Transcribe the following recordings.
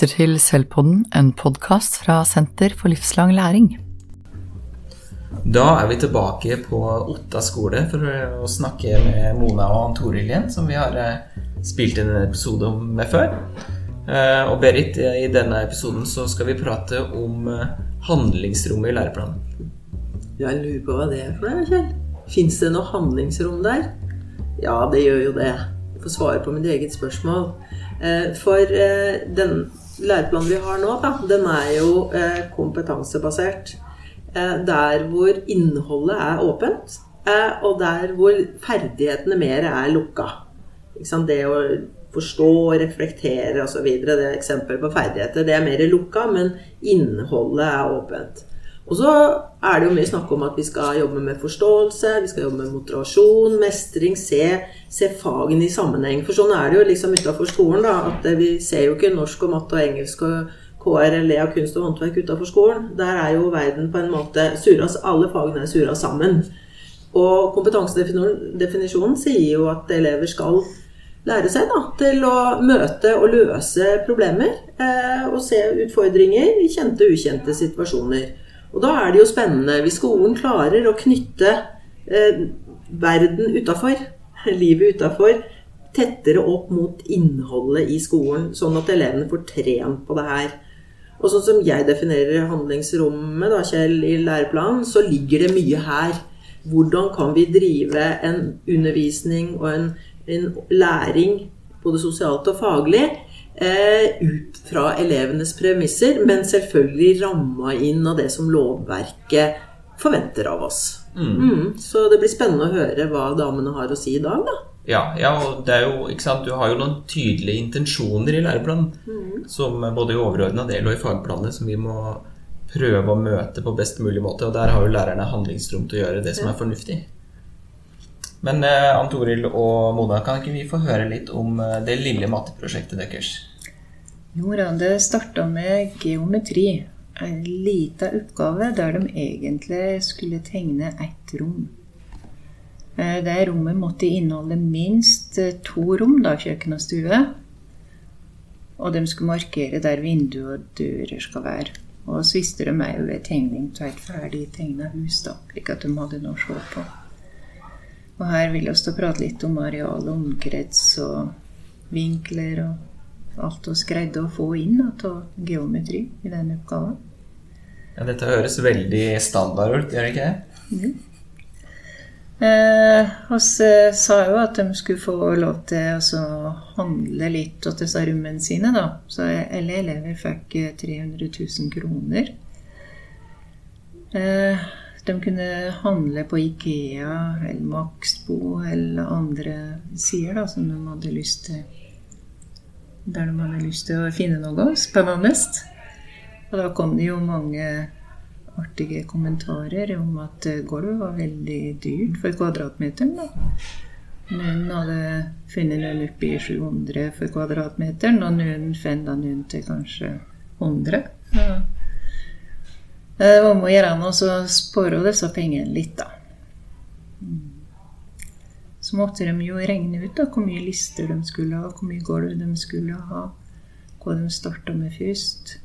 lytter til Selvpodden, en podkast fra Senter for livslang læring. Da er vi tilbake på Otta skole for å snakke med Mona og Toril igjen, som vi har eh, spilt inn en episode med før. Eh, og Berit, i denne episoden så skal vi prate om eh, handlingsrommet i læreplanen. Jeg lurer på hva det er for noe, Kjell. Fins det noe handlingsrom der? Ja, det gjør jo det. Får svare på mitt eget spørsmål. For den læreplanen vi har nå, da, den er jo kompetansebasert. Eh, der hvor innholdet er åpent, eh, og der hvor ferdighetene mer er lukka. Det å forstå, og reflektere osv. Det er eksempel på ferdigheter. Det er mer lukka, men innholdet er åpent. Og så er det jo mye snakk om at vi skal jobbe med forståelse, vi skal jobbe med motivasjon, mestring, se, se fagene i sammenheng. For sånn er det jo liksom utafor skolen, da. At vi ser jo ikke norsk og matte og engelsk og KRLE av kunst og håndverk utafor skolen. Der er jo verden på en måte suras, Alle fagene er sura sammen. Og kompetansedefinisjonen sier jo at elever skal lære seg da, til å møte og løse problemer. Eh, og se utfordringer i kjente og ukjente situasjoner. Og da er det jo spennende hvis skolen klarer å knytte eh, verden utafor, livet utafor, tettere opp mot innholdet i skolen, sånn at elevene får trent på det her. Og sånn som jeg definerer handlingsrommet, da, Kjell, i læreplanen, så ligger det mye her. Hvordan kan vi drive en undervisning og en, en læring, både sosialt og faglig, ut fra elevenes premisser, men selvfølgelig ramma inn av det som lovverket forventer av oss. Mm. Mm, så det blir spennende å høre hva damene har å si i dag, da. Ja, ja, og det er jo, ikke sant, du har jo noen tydelige intensjoner i læreplanen. Mm. Som både i overordna del og i fagplanene som vi må prøve å møte på best mulig måte. Og der har jo lærerne handlingsrom til å gjøre det som er fornuftig. Men eh, Ann Toril og Mona, kan ikke vi få høre litt om eh, det lille matteprosjektet deres? Jo da, det starta med geometri. En lita oppgave der de egentlig skulle tegne ett rom. Eh, det rommet måtte inneholde minst eh, to rom, da, kjøkken og stue. Og de skulle markere der vinduer og dører skal være. Og så viste de meg ved tegning av et ferdig tegna hus, da, slik at de hadde noe å se på. Og her vil vi prate litt om areal og omkrets og vinkler og alt vi greide å få inn av geometri i denne oppgaven. Ja, dette høres veldig standard ut, gjør det ikke det? Vi Eh, sa jo at de skulle få lov til å handle litt til disse rommene sine. da. Så alle elever fikk 300 eh, 000 kroner. Eh, de kunne handle på Ikea eller Maxbo eller andre sider da, som de hadde lyst til Der de hadde lyst til å finne noe spennende. Og da kom det jo mange artige kommentarer om at eh, gulvet var veldig dyrt for kvadratmeteren. da. Noen hadde funnet noen oppi 700 for kvadratmeteren, og noen fant noen til kanskje 100. Ja. Det var om å gjøre noe så spare disse pengene litt, da. Så måtte de jo regne ut da, hvor mye lister de skulle ha, hvor mye gulv de skulle ha, hva de starta med først.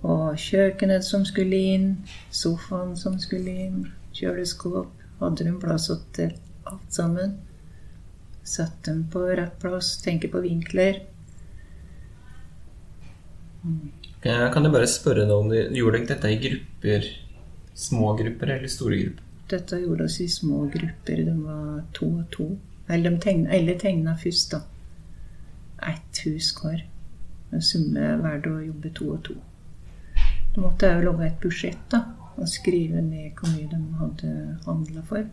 Og kjøkkenet som skulle inn, sofaen som skulle inn, kjøleskap. Hadde de plass til alt sammen. Satt dem på rett plass, tenke på vinkler. Mm. Kan jeg bare spørre deg om du gjorde dette i grupper? Små grupper eller store grupper? Dette gjorde oss i små grupper. De var to og to. Eller de tegna, eller tegna først, da. Ett hus hver. Summe valgte å jobbe to og to. Da måtte jeg jo lage et budsjett da, og skrive ned hvor mye de hadde handla for.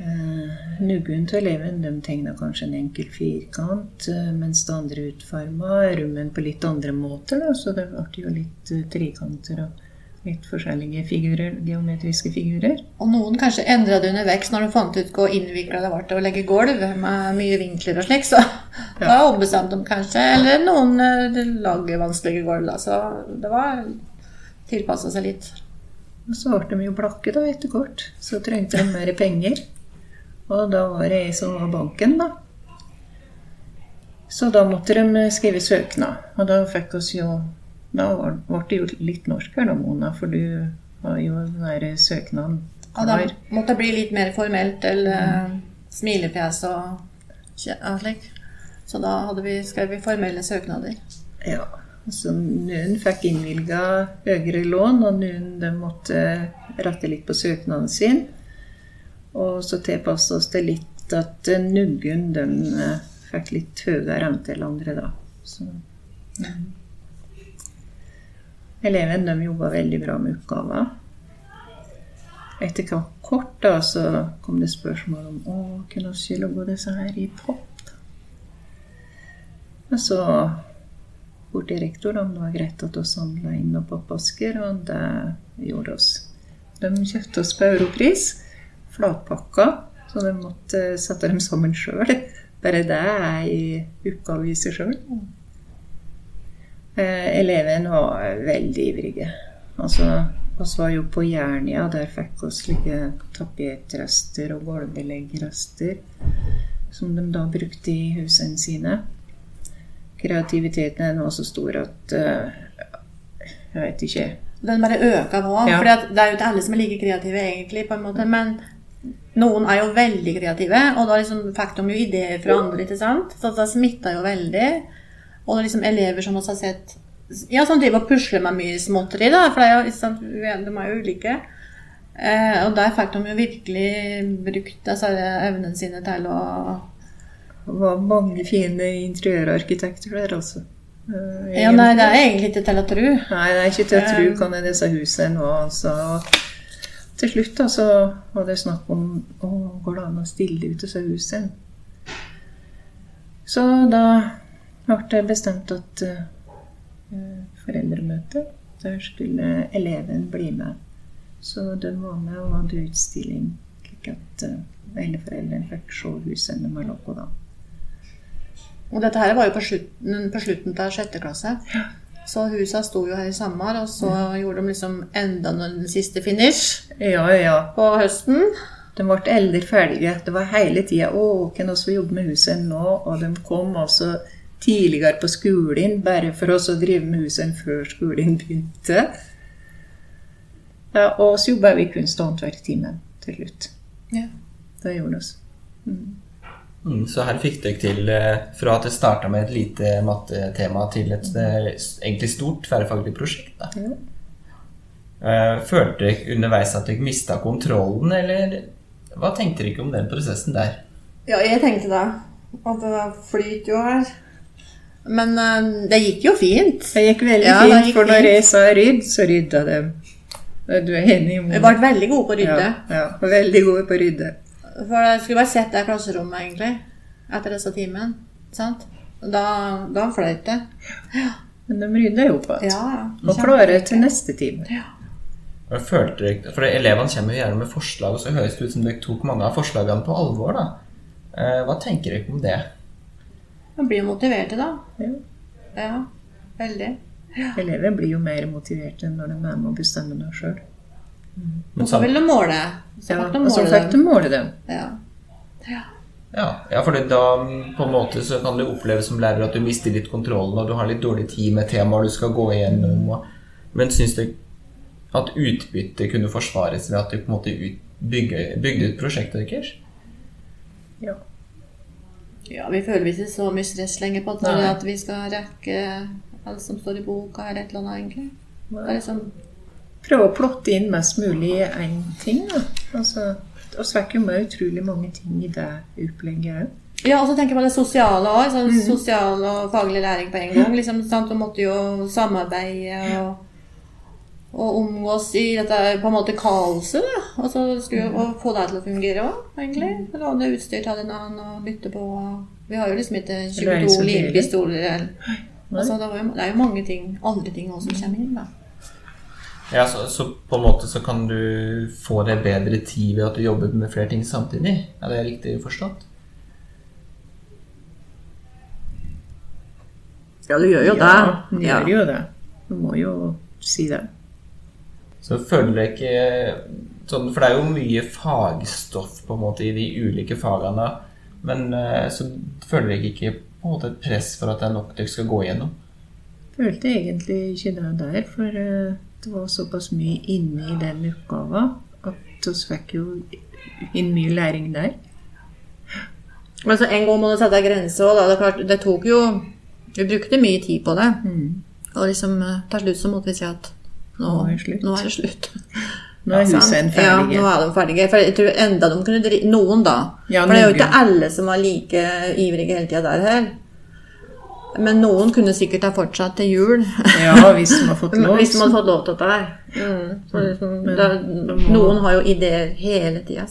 Eh, til eleven de tegna kanskje en enkel firkant, eh, mens det andre utforma rommen på litt andre måter. Da, så det ble jo litt uh, trekanter og litt forskjellige figurer, geometriske figurer. Og noen kanskje endra det underveis når de fant ut hvor innvikla det var til å legge gulv med mye vinkler og slik, så ja. da ombestemte de kanskje. Eller noen uh, lager vanskelige gulv, da. Så det var tilpassa seg litt. Og så ble de jo blakke da etter kort. Så trengte de mer penger. Og da var det jeg som var banken, da. Så da måtte de skrive søknad. Og da fikk oss jo Da var- ble det jo litt norsk her da, Mona, for du har jo den der søknaden Ja, da måtte det bli litt mer formelt, eller smilefjes og slik. Så da hadde vi, skrev vi formelle søknader. Ja. Så noen fikk innvilga høyere lån, og noen måtte rette litt på søknaden sin. Og så tilpassa oss det litt at nuggen de eh, fikk litt høyere rente enn andre, da. Så, mm. Eleven de jobba veldig bra med oppgaver. Etter kort da, så kom det spørsmål om å, kunne vi logge disse her i pop. Og så bort til rektor om det var greit at vi samla inn noen pappasker, og det gjorde oss. De kjøpte oss på europris, flatpakka, så de måtte sette dem sammen sjøl. Bare det er i oppgave i seg sjøl. Eh, eleven var veldig ivrige. Altså, oss var jo på Jernia, der fikk oss slike tapetrester og gulvbeleggrester som de da brukte i husene sine kreativiteten er nå så stor at uh, Jeg vet ikke. Den bare øker nå. Ja. For det er jo ikke alle som er like kreative, egentlig, på en måte. Men noen er jo veldig kreative, og da liksom fikk de jo ideer fra andre, ikke sant? Så det smitta jo veldig. Og det er liksom elever som også har sett Ja, som driver og pusler med mye småtteri, da, for er jo, de er jo ulike. Eh, og der fikk de jo virkelig brukt altså, evnene sine til å Det var mange fine interiørarkitekter der, altså. Eh, Ja, nei, det er egentlig ikke til å tro. Nei, det er ikke til å tro kan jeg disse husene nå, altså. Til slutt da, så var det snakk om å går det an å stille ut disse husene. Så da ble det bestemt at uh, foreldremøte, der skulle eleven bli med. Så de var med og hadde utstilling, slik at uh, alle foreldrene fikk se huset de har laget da. Og dette her var jo på slutten, på slutten av sjette klasse. Så husa sto jo her i sommer, og så gjorde de liksom enda den siste finish Ja, ja. på høsten. De ble aldri ferdige. Det var hele tida 'Å, hvem vi jobbe med huset nå?' Og de kom også tidligere på skolen bare for oss å drive med huset før skolen begynte. Ja, og så jobba vi kunst- og håndverktimen til slutt. Ja. Det gjorde vi. Mm, Så her fikk dere til, eh, fra at det starta med et lite mattetema, til et eh, egentlig stort tverrfaglig prosjekt. Da. Eh, Følte dere underveis at dere mista kontrollen, eller hva tenkte dere om den prosessen der? Ja, jeg tenkte det. At det flyter jo her. Men uh, det gikk jo fint. Det gikk veldig Ja, fint, gikk for når jeg sa rydd, så rydda de. Du er enig, Mona? Vi ble veldig gode på å rydde. Ja, ja, veldig gode på å rydde. For jeg skulle bare sett det klasserommet, egentlig. Etter disse timene. Sant? Da, da fløyt det. Men de rydder jo på igjen. Ja, ja. Og klarer til neste time. Og Følte dere, for Elevene kommer jo gjerne med forslag, og så høres det ut som dere tok mange av forslagene på alvor. da. Eh, Hva tenker dere om det? Man blir jo motiverte, da. Ja. Ja, veldig. Elever blir jo mer motiverte når de er med å bestemme noe sjøl. Men så du måle. Så Ja, de og så fikk de dem. måle dem. Ja. Ja, ja for da på en måte så kan det oppleves som lærer at du mister litt kontrollen, og du har litt dårlig tid med temaer du skal gå igjennom. Og, men syns du at utbyttet kunne forsvares ved at du på en måte ut, bygge, bygde ut prosjektet deres? Ja. ja, vi føler ikke så mye stress lenger på at, at vi skal rekke alt som står i boka, eller et eller annet, egentlig. Det er liksom Prøve å plotte inn mest mulig én ting. da. Altså, og så er ikke med utrolig mange ting i det opplegget òg. Ja, og så tenker jeg på det sosiale òg. Sånn Sosial og faglig læring på en gang. Liksom, sant? Du måtte jo samarbeide og, og omgås i dette på en måte kaoset. Da. Og så skulle og få det til å fungere òg, egentlig. Låne utstyr til en annen og bytte på. Vi har jo liksom ikke 22 limpistoler. Altså, det, det er jo mange ting, andre ting også som kommer inn. da. Ja, så, så på en måte så kan du få deg bedre tid ved at du jobber med flere ting samtidig? Er det riktig forstått? Ja, du gjør jo Ja, du ja. gjør jo det. Du må jo si det. Så føler du ikke sånn, For det er jo mye fagstoff på en måte i de ulike fagene. Men eh, så føler dere ikke på en måte et press for at det er nok dere skal gå igjennom? Følte egentlig ikke det der, for eh, det var såpass mye inne i den oppgava at vi fikk jo inn mye læring der. Altså, en gang må du sette en grense òg, da. Det, er klart, det tok jo Vi brukte mye tid på det. Og liksom eh, til slutt så måtte vi si at nå, Nå er det. Nå er det slutt. Nå er husene ferdige. Ja, nå er de ferdige. For jeg tror enda de kunne drive Noen, da. Ja, For det er jo ikke alle som var like ivrige hele tida der her. Men noen kunne sikkert ha fortsatt til jul. Ja, hvis de har fått lov. Hvis de hadde fått lov til dette her. Mm. Liksom, det, de noen har jo ideer hele tida.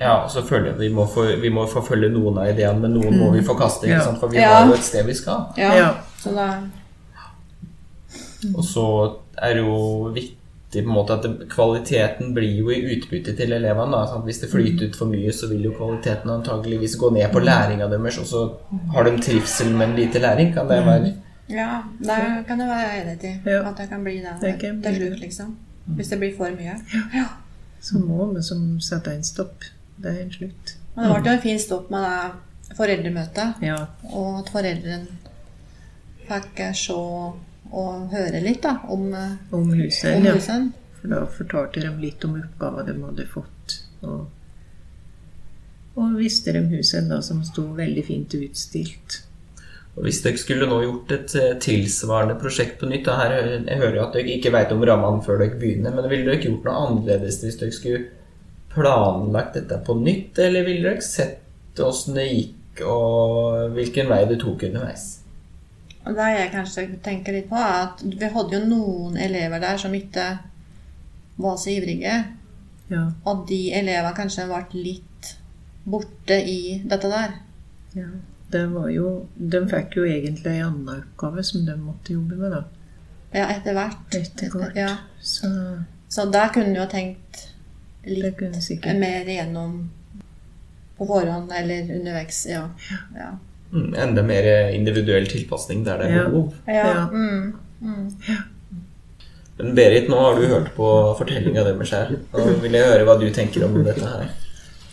Ja, og så føler jeg vi må, for, vi må forfølge noen av ideene, men noen må vi forkaste. ikke Ja. sant? For vi Ja. har jo et sted vi skal. Ja. Ja. Så da Og så er det jo viktig på en måte at kvaliteten blir jo i utbytte til elevene. Da? Hvis det flyter ut for mye, så vil jo kvaliteten antageligvis gå ned på læringa deres, og så har de trivsel, men lite læring. Kan det være Ja, det kan jeg være enig i. Ja. At det kan bli det Det kan til slutt, liksom. Hvis det blir for mye. Ja. Så må vi som sette en stopp. Det er en slutt. Men det ble jo en fin stopp med det foreldremøtet. Ja. Og at foreldrene fikk se og høre litt da, om, eh, Om huset. om Ja. For da fortalte de litt om oppgaver de hadde fått. Og, og viste dem huset da, som sto veldig fint utstilt. Og Hvis dere skulle nå gjort et eh, tilsvarende prosjekt på nytt da her, Jeg hører jo at dere ikke vet om rammene før dere begynner, men ville dere gjort noe annerledes hvis dere skulle planlagt dette på nytt, eller ville dere sett åssen det gikk, og hvilken vei det tok underveis? Og det jeg kanskje tenker litt på, er at vi hadde jo noen elever der som ikke var så ivrige. Ja. Og de elevene kanskje ble litt borte i dette der. ja. Det var jo, de fikk jo egentlig en annen oppgave som de måtte jobbe med, da. Ja, etter hvert. Etter hvert. Ja. Så Så der kunne du jo tenkt litt mer igjennom på forhånd eller underveis. Ja. ja. Mm, enda mer individuell tilpasning der det er Ja. behov. ja. Ja. Mm. Mm. Men Berit, nå har du hørt på fortellinga deres her. Og vil jeg høre hva du tenker om dette her.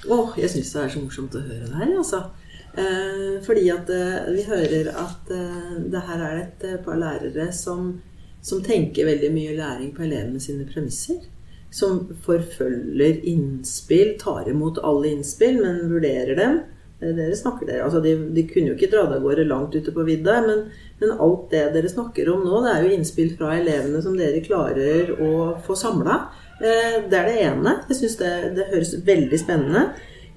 Åh, jeg syns det er så morsomt å høre det her, altså. Eh, fordi at eh, vi hører at eh, det her er et eh, par lærere som, som tenker veldig mye læring på elevene sine premisser. Som forfølger innspill, tar imot alle innspill, men vurderer dem. Eh, Dere snakker der, altså de, de kunne jo ikke dra det av gårde langt ute på vidda, men, men alt det dere snakker om nå, det er jo innspill fra elevene som dere klarer å få samla. Eh, Det er det ene. Jeg syns det, det høres veldig spennende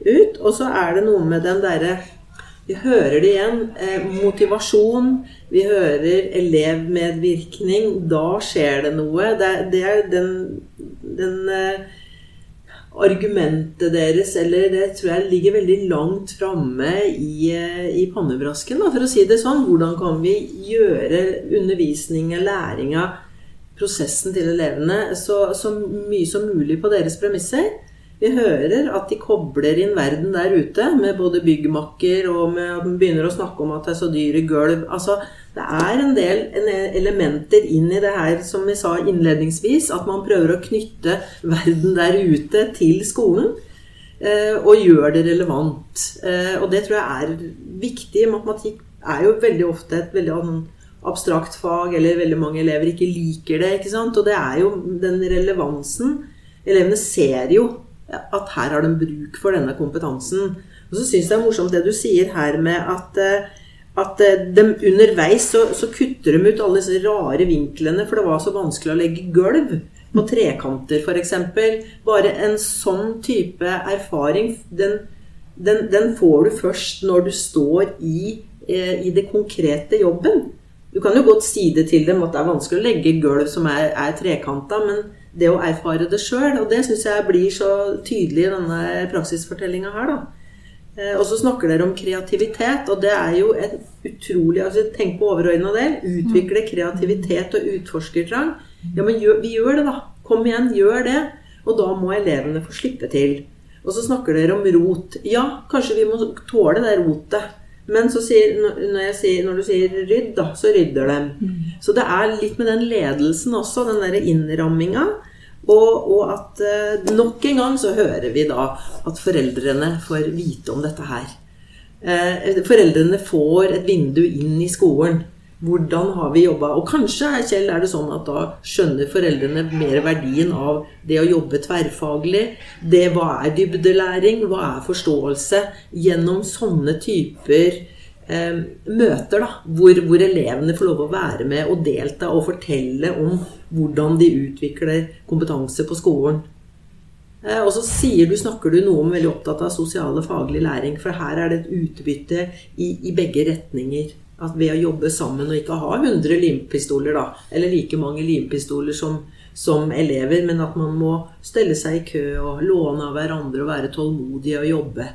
ut. Og så er det noe med den derre Vi hører det igjen. Eh, motivasjon. Vi hører elevmedvirkning. Da skjer det noe. Det, det er den, den argumentet deres, eller det tror jeg ligger veldig langt framme i, eh, i pannebrasken, da, for å si det sånn. Hvordan kan vi gjøre undervisningen, læringa, prosessen til elevene så, så mye som mulig på deres premisser? Vi hører at de kobler inn verden der ute med både byggmakker og med begynner å snakke om at det er så dyre gulv. Altså, det er en del elementer inn i det her, som vi sa innledningsvis, at man prøver å knytte verden der ute til skolen. eh, Og gjør det relevant. Eh, Og det tror jeg er viktig. Matematikk er jo veldig ofte et veldig abstrakt fag, eller veldig mange elever ikke liker det. ikke sant? Og det er jo den relevansen. Elevene ser jo at her har de bruk for denne kompetansen. Og så syns jeg det er morsomt det du sier her med at, eh, at eh, de underveis så, så kutter de ut alle disse rare vinklene, for det var så vanskelig å legge gulv på trekanter f.eks. Bare en sånn type erfaring, den, den, den får du først når du står i, eh, i det konkrete jobben. Du kan jo godt si det til dem at det er vanskelig å legge gulv som er, er trekanta, men det å erfare det sjøl, og det syns jeg blir så tydelig i denne praksisfortellinga her, da. Eh, Og så snakker dere om kreativitet, og det er jo et utrolig altså Tenk på overordna del. Utvikle kreativitet og utforskertrang. Ja, men gjør, vi gjør det, da. Kom igjen, gjør det. Og da må elevene få slippe til. Og så snakker dere om rot. Ja, kanskje vi må tåle det rotet. Men så sier, når, sier, når du sier rydd, da, så rydder de. Så det er litt med den ledelsen også, den derre innramminga. Og, og at eh, nok en gang så hører vi da at foreldrene får vite om dette her. Eh, foreldrene får et vindu inn i skolen. Hvordan har vi jobba? Og kanskje Kjell, er det sånn at da skjønner foreldrene mer verdien av det å jobbe tverrfaglig. Det, hva er dybdelæring? Hva er forståelse? Gjennom sånne typer eh, møter, da, hvor, hvor, elevene får lov å være med og delta og fortelle om hvordan de utvikler kompetanse på skolen. Eh, og så sier du, snakker du noe om veldig opptatt av sosiale faglig læring. For her er det et utbytte i, i begge retninger. At ved å jobbe sammen og ikke ha 100 limpistoler, da, eller like mange limpistoler som, som elever, men at man må stelle seg i kø og låne av hverandre og være tålmodige og jobbe.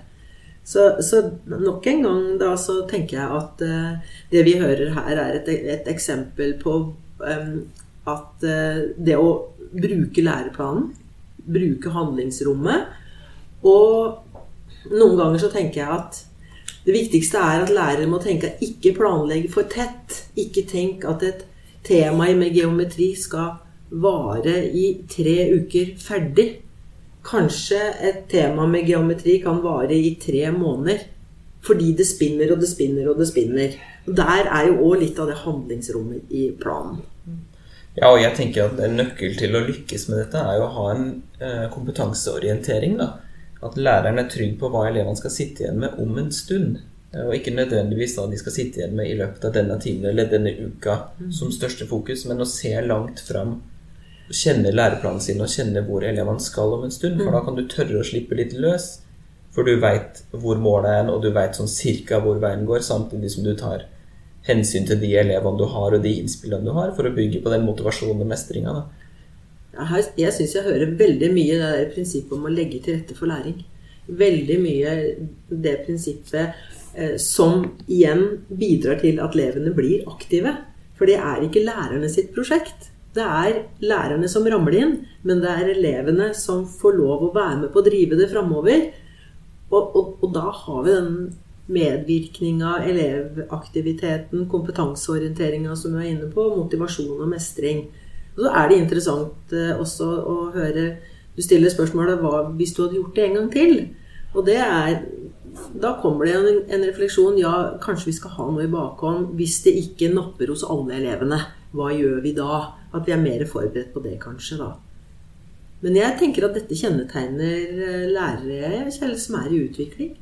Så, så, nok en gang da så tenker jeg at uh, det vi hører her, er et, et eksempel på um, at uh, det å bruke læreplanen bruke handlingsrommet. Og noen ganger så tenker jeg at det viktigste er at lærere må tenke at ikke planlegge for tett. Ikke tenk at et tema med geometri skal vare i tre uker ferdig. Kanskje et tema med geometri kan vare i tre måneder. Fordi det spinner og det spinner og det spinner. Der er jo òg litt av det handlingsrommet i planen. Ja, og jeg tenker at En nøkkel til å lykkes med dette er jo å ha en eh, kompetanseorientering. da. At læreren er trygg på hva elevene skal sitte igjen med om en stund. Eh, og ikke nødvendigvis da de skal sitte igjen med i løpet av denne timen eller denne uka som største fokus, men å se langt fram. Kjenne læreplanen sin og kjenne hvor elevene skal om en stund. For da kan du tørre å slippe litt løs. For du veit hvor målet er, og du veit sånn cirka hvor veien går, samtidig som du tar hensyn til de elevene du har, og de innspillene du har, for å bygge på den motivasjonen og mestringa. Jeg syns jeg hører veldig mye det der prinsippet om å legge til rette for læring. Veldig mye det prinsippet eh, som igjen bidrar til at elevene blir aktive. For det er ikke lærerne sitt prosjekt. Det er lærerne som ramler inn, men det er elevene som får lov å være med på å drive det framover. Og, og, og da har vi den medvirkninga, elevaktiviteten, kompetanseorienteringa som vi er inne på, motivasjon og mestring. Og så er det interessant eh, også å høre Du stiller spørsmålet hva hvis du hadde gjort det en gang til? Og det er Da kommer det en, en refleksjon. Ja, kanskje vi skal ha noe i bakhånd hvis det ikke napper hos alle elevene. Hva gjør vi da? At vi er mer forberedt på det, kanskje, da. Men jeg tenker at dette kjennetegner eh, lærere som er i utvikling.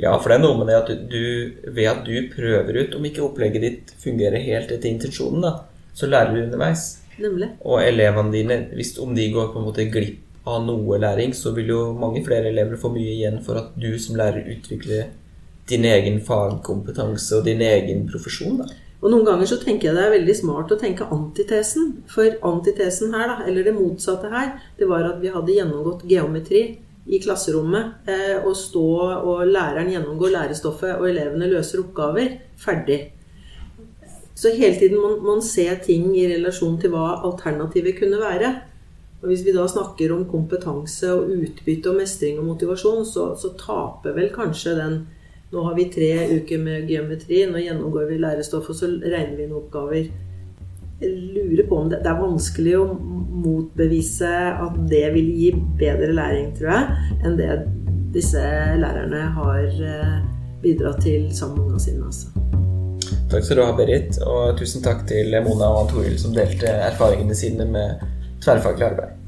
Ja, for det er noe med det at du, ved at du prøver ut om ikke opplegget ditt fungerer helt etter intensjonen, da, så lærer du underveis. Nemlig. Og elevene dine, hvis om de går på en måte glipp av noe læring, så vil jo mange flere elever få mye igjen for at du som lærer utvikler din egen fagkompetanse og din egen profesjon. da. Og Noen ganger så tenker jeg det er veldig smart å tenke antitesen. For antitesen her, da, eller det motsatte her, det var at vi hadde gjennomgått geometri i klasserommet eh, og stå og læreren gjennomgår lærestoffet, og elevene løser oppgaver. Ferdig. Så hele tiden må man se ting i relasjon til hva alternativet kunne være. Og Hvis vi da snakker om kompetanse og utbytte og mestring og motivasjon, så, så taper vel kanskje den Nå har vi tre uker med geometri, nå gjennomgår vi lærestoff, og så regner vi inn oppgaver Jeg lurer på om det, det, er vanskelig å motbevise at det vil gi bedre læring, tror jeg, enn det disse lærerne har eh, bidratt til sammen med ungene sine. Altså. Takk skal du ha, Berit. Og tusen takk til Mona og Toril som delte erfaringene sine med tverrfaglig arbeid.